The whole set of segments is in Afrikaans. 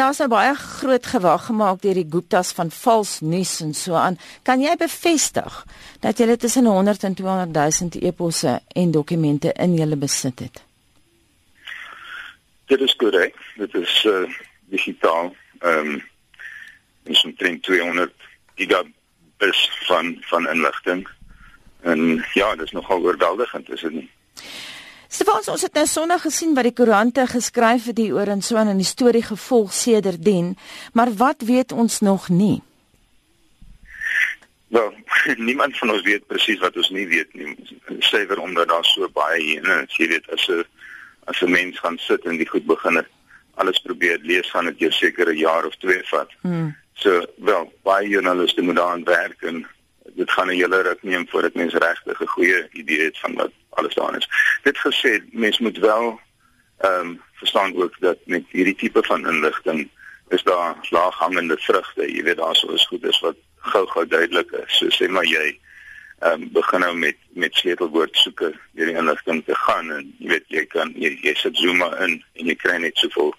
Daar's nou baie groot gewag gemaak deur die Guptas van vals nuus en so aan. Kan jy bevestig dat jy tussen 100 en 200 000 eposse en dokumente in julle besit het? Dit is korrek. Dit is uh, digitaal. Ehm um, is omtrent 200 gigabits van van inligting. En ja, dit is nogal oorweldigend, is dit nie? Stefan, ons het nou Sondag gesien wat die koerante geskryf het hieroor en so aan in die storie gevolg sedertdien, maar wat weet ons nog nie? Wel, niemand van ons weet presies wat ons nie weet nie. Seker omdat daar so baie hier is, jy weet as 'n as 'n mens gaan sit en die goed begin alles probeer lees gaan dit jou seker 'n jaar of twee vat. Hmm. So, wel, baie joernaliste moet daaraan werk en dit gaan 'n hele ruk neem voordat mens regtig 'n goeie idee het van wat alles daarin is. Dit gesê, mens moet wel ehm um, verstaan ook dat met hierdie tipe van inligting is daar laaghangende vrugte. Jy weet daar sou is goed is wat gou-gou duidelik is. So sê maar jy ehm um, begin nou met met sleutelwoord soeke hierdie inligting te gaan en jy weet jy kan jy, jy sit zoom in en jy kry net soveel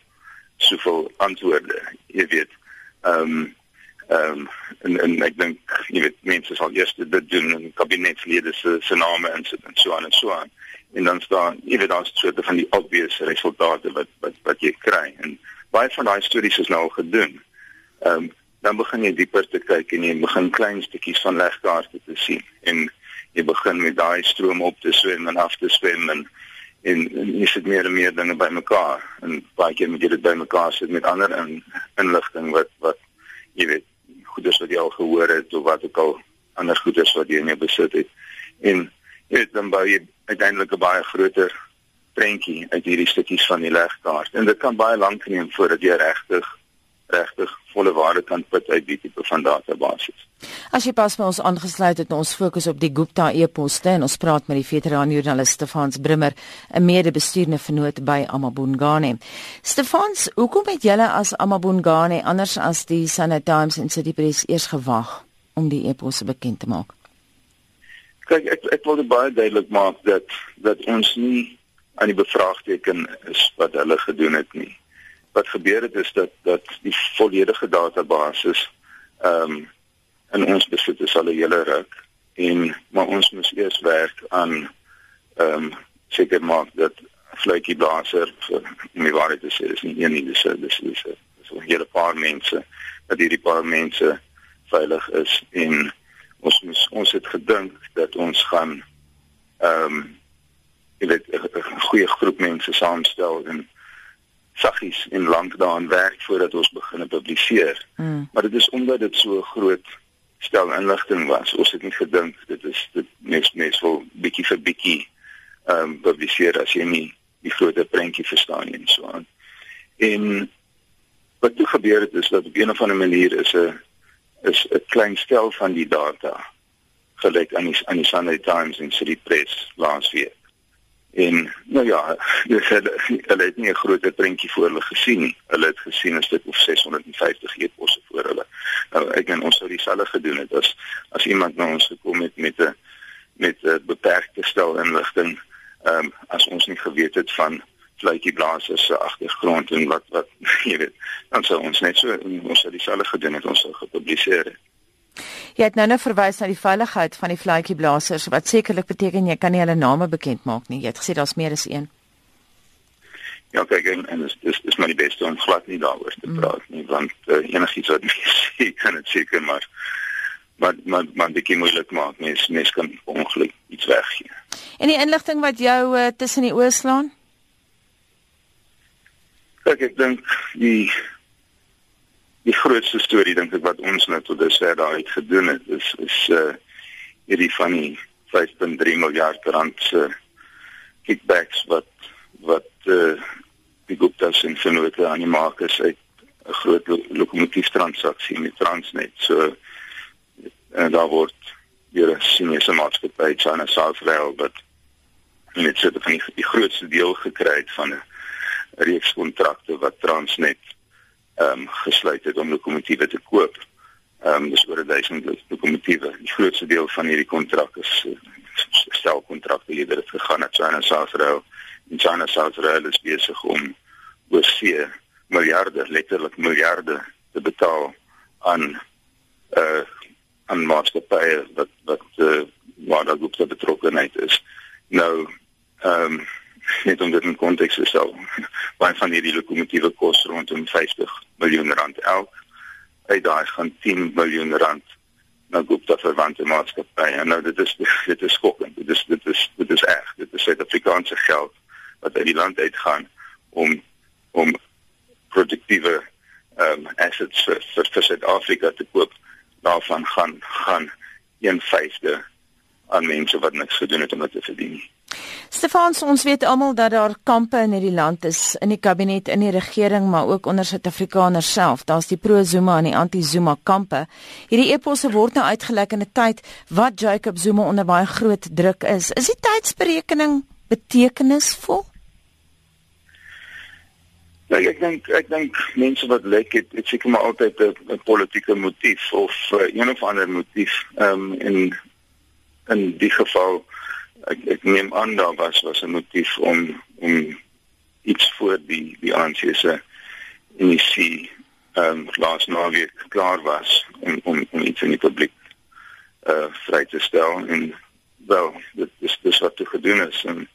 soveel antwoorde. Jy weet ehm um, Ehm um, en en ek dink jy weet mense sal eers dit doen en kabinetslede se se name insit en so aan en so aan. En dan staan jy weet daar's soorte van die obvious resultate wat wat wat jy kry en baie van daai stories is nou al gedoen. Ehm um, dan begin jy dieper te kyk en jy begin klein stukkies van legkaarte te sien en jy begin met daai stroom op te swem en af te swem en en, en jy sit meer en meer dinge bymekaar en baie keer moet jy dit bymekaar sit met ander in, inligting wat wat jy weet wat jy al gehoor het of wat ook al ander goeders wat jy in jou besit het. En jy weet dan jy uiteindelik 'n baie groter prentjie uit hierdie stukkies van die legkaart. En dit kan baie lank neem voordat jy regtig regtig volle waarde kan put uit die tipe van database. As jy pas by ons aangesluit het, ons fokus op die Gupta e-poste en ons praat met die veteraan joernalis Stefans Brimmer, 'n mede-bestuurende vennoot by Amabungane. Stefans, hoekom het julle as Amabungane anders as die Sunday Times en City Press eers gewag om die e-posse bekend te maak? Kyk, ek ek wil baie duidelik maak dat dat ons nie aan die bevraagteken is wat hulle gedoen het nie wat gebeur het is dat dat die volledige database ehm um, in ons besit is al 'n hele ruk. En maar ons moet eers werk aan ehm um, seker maak dat fluitjie blaser om die waarheid te sê dis nie een nie dis dis dis so 'n hele paar mense dat hierdie paar mense veilig is. En ons moet ons het gedink dat ons gaan ehm um, jy weet 'n goeie groep mense saamstel en saggies en lank daaraan werk voordat ons begin publiseer. Mm. Maar dit is omdat dit so groot stel inligting was. Ons het nie gedink dit is dit mens mens wil bietjie vir bietjie ehm um, publiseer as jy nie die groter prentjie verstaan nie en so aan. En wat toe gebeur het is dat op 'n of ander manier is 'n is 'n klein stel van die data gelyk aan die aan die Sunday Times en City Press laasweek. En nou ja, hulle hulle het nie 'n groot prentjie voor hulle gesien nie. Hulle het gesien 'n stuk of 650 e-posse voor hulle. Nou ek en ons sou dieselfde gedoen het as as iemand na ons gekom het met 'n met 'n beperkte stel inligting, ehm um, as ons nie geweet het van fluitjie blaasers se agtergrond en wat wat jy weet, dan sou ons net so ons sou dieselfde gedoen het, ons sou gepubliseer het. Jy het nou net verwys na die veiligheid van die fluitjieblassers wat sekerlik beteken jy kan nie hulle name bekend maak nie. Jy het gesê daar's meer as een. Ja, kyk en, en dis dis dis maar die beste om glad nie daaroor te mm. praat nie want uh, enigiets wat jy sê kan dit seker maar maar maar maar dit kan moeilik maak. Mens mens kan ongeluk iets weggee. En die inligting wat jou uh, tussen die oë slaan? Kyk, ek dink die die grootste storie dink ek wat ons nou tot dusver daar uit gedoen het is is uh hierdie van die 5.3 miljard rand se kickbacks wat wat uh die Gupta's en Vennote aan die maak is uit 'n groot lo lokomotief transaksie met Transnet. So en daar word hier 'n Chinese maatskappy China South Rail wat net so die, die grootste deel gekry het van 'n reeks kontrakte wat Transnet ehm um, gesluit het om lokomotiewe te koop. Ehm um, dis oor 1000 lokomotiewe. Die grootste deel van hierdie kontrak is uh, stelkontrakte jy dit gegaan na China South Rail. En China South Rail is besig om oorsee miljarde, letterlik miljarde te betaal aan uh aan maatskappye wat wat uh waar daar groepe betrokkenheid is. Nou ehm um, net om dit in konteks te stel. Baie van hierdie lokomotiewe kos rondom 50 miljoen rand elk. Uit daai gaan 10 miljoen rand na Gupta verwante maatskappye. Nou dit is dit is skokkend. Dit is dit is dit is erg. Dit is Suid-Afrikaanse geld wat uit die land uitgaan om om produktiewe ehm um, assets vir vir Suid-Afrika te koop. Daarvan gaan gaan 1/5 aan mense wat niks gedoen het om dit te verdien nie. Stefan, ons weet almal dat daar kampe in hierdie land is, in die kabinet, in die regering, maar ook onder Suid-Afrikaners self. Daar's die pro-Zuma en die anti-Zuma kampe. Hierdie eposse word nou uitgelek in 'n tyd wat Jacob Zuma onder baie groot druk is. Is die tydsberekening betekenisvol? Ja, ek dink ek dink mense wat lek het, het seker maar altyd 'n politieke motief of uh, een of ander motief. Ehm um, in in die geval ek ek neem aan daar was was 'n motief om om iets voor die die ANC se inisie ehm um, laas naweek klaar was om om om iets in die publiek eh uh, vry te stel en wel dit is dis wat te gedoen is en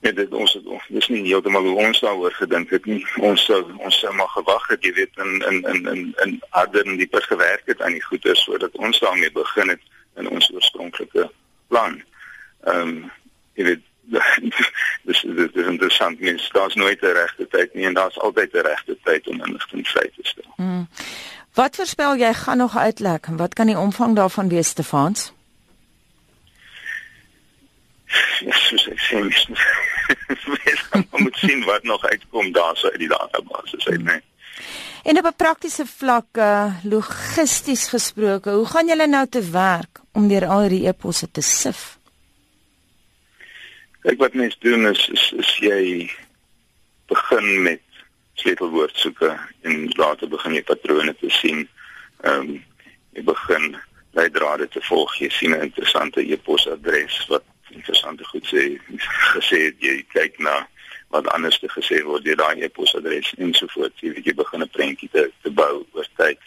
ja dit ons het dis nie heeltemal hoe ons daaroor gedink het nie. Ons sou ons sou maar gewag het jy weet in in in in in harder en dieper gewerk het aan die goeie sodat ons daarmee begin het in ons oorspronklike plan ehm um, jy weet dis dis dis interessant mens daar's nooit 'n regte tyd nie en daar's altyd 'n regte tyd om inligting vry te stel. Hmm. Wat voorspel jy gaan nog uitlek en wat kan die omvang daarvan wees Stefans? Ja, soos ek sê, mens moet sien wat nog uitkom daar so uit die database uit, nee. En op 'n praktiese vlak, uh, logisties gesproke, hoe gaan julle nou te werk om deur al hierdie eposse te sif? Kyk wat mense doen is, is is jy begin met sleutelwoordsoeke en later begin jy patrone te sien. Ehm um, jy begin leidrade te volg. Jy sien 'n interessante e-posadres wat interessante goed sê gesê het jy kyk na wat anders te gesê word deur daai e-posadres en so voort. Jy weet jy begin 'n prentjie te te bou oor tyd.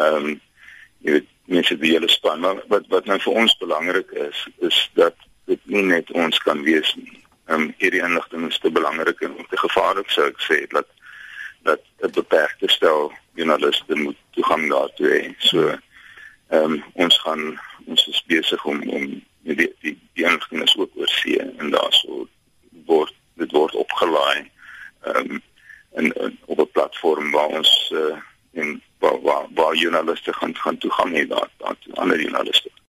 Ehm um, jy weet mense die hele span maar wat wat nou vir ons belangrik is is dat dit nie net ons kan wees nie. Ehm um, hierdie inligting is te belangrik en te gevaarlik sou ek sê dat dat dit beperkte stel journaliste moet toegang daartoe hê. So ehm um, ons gaan ons is besig om om die die, die, inligting is ook oor see en daarso word dit word opgelaai ehm um, en, en op 'n platform waar ons uh, en waar waar, waar journaliste gaan gaan toegang hê daar daar ander journaliste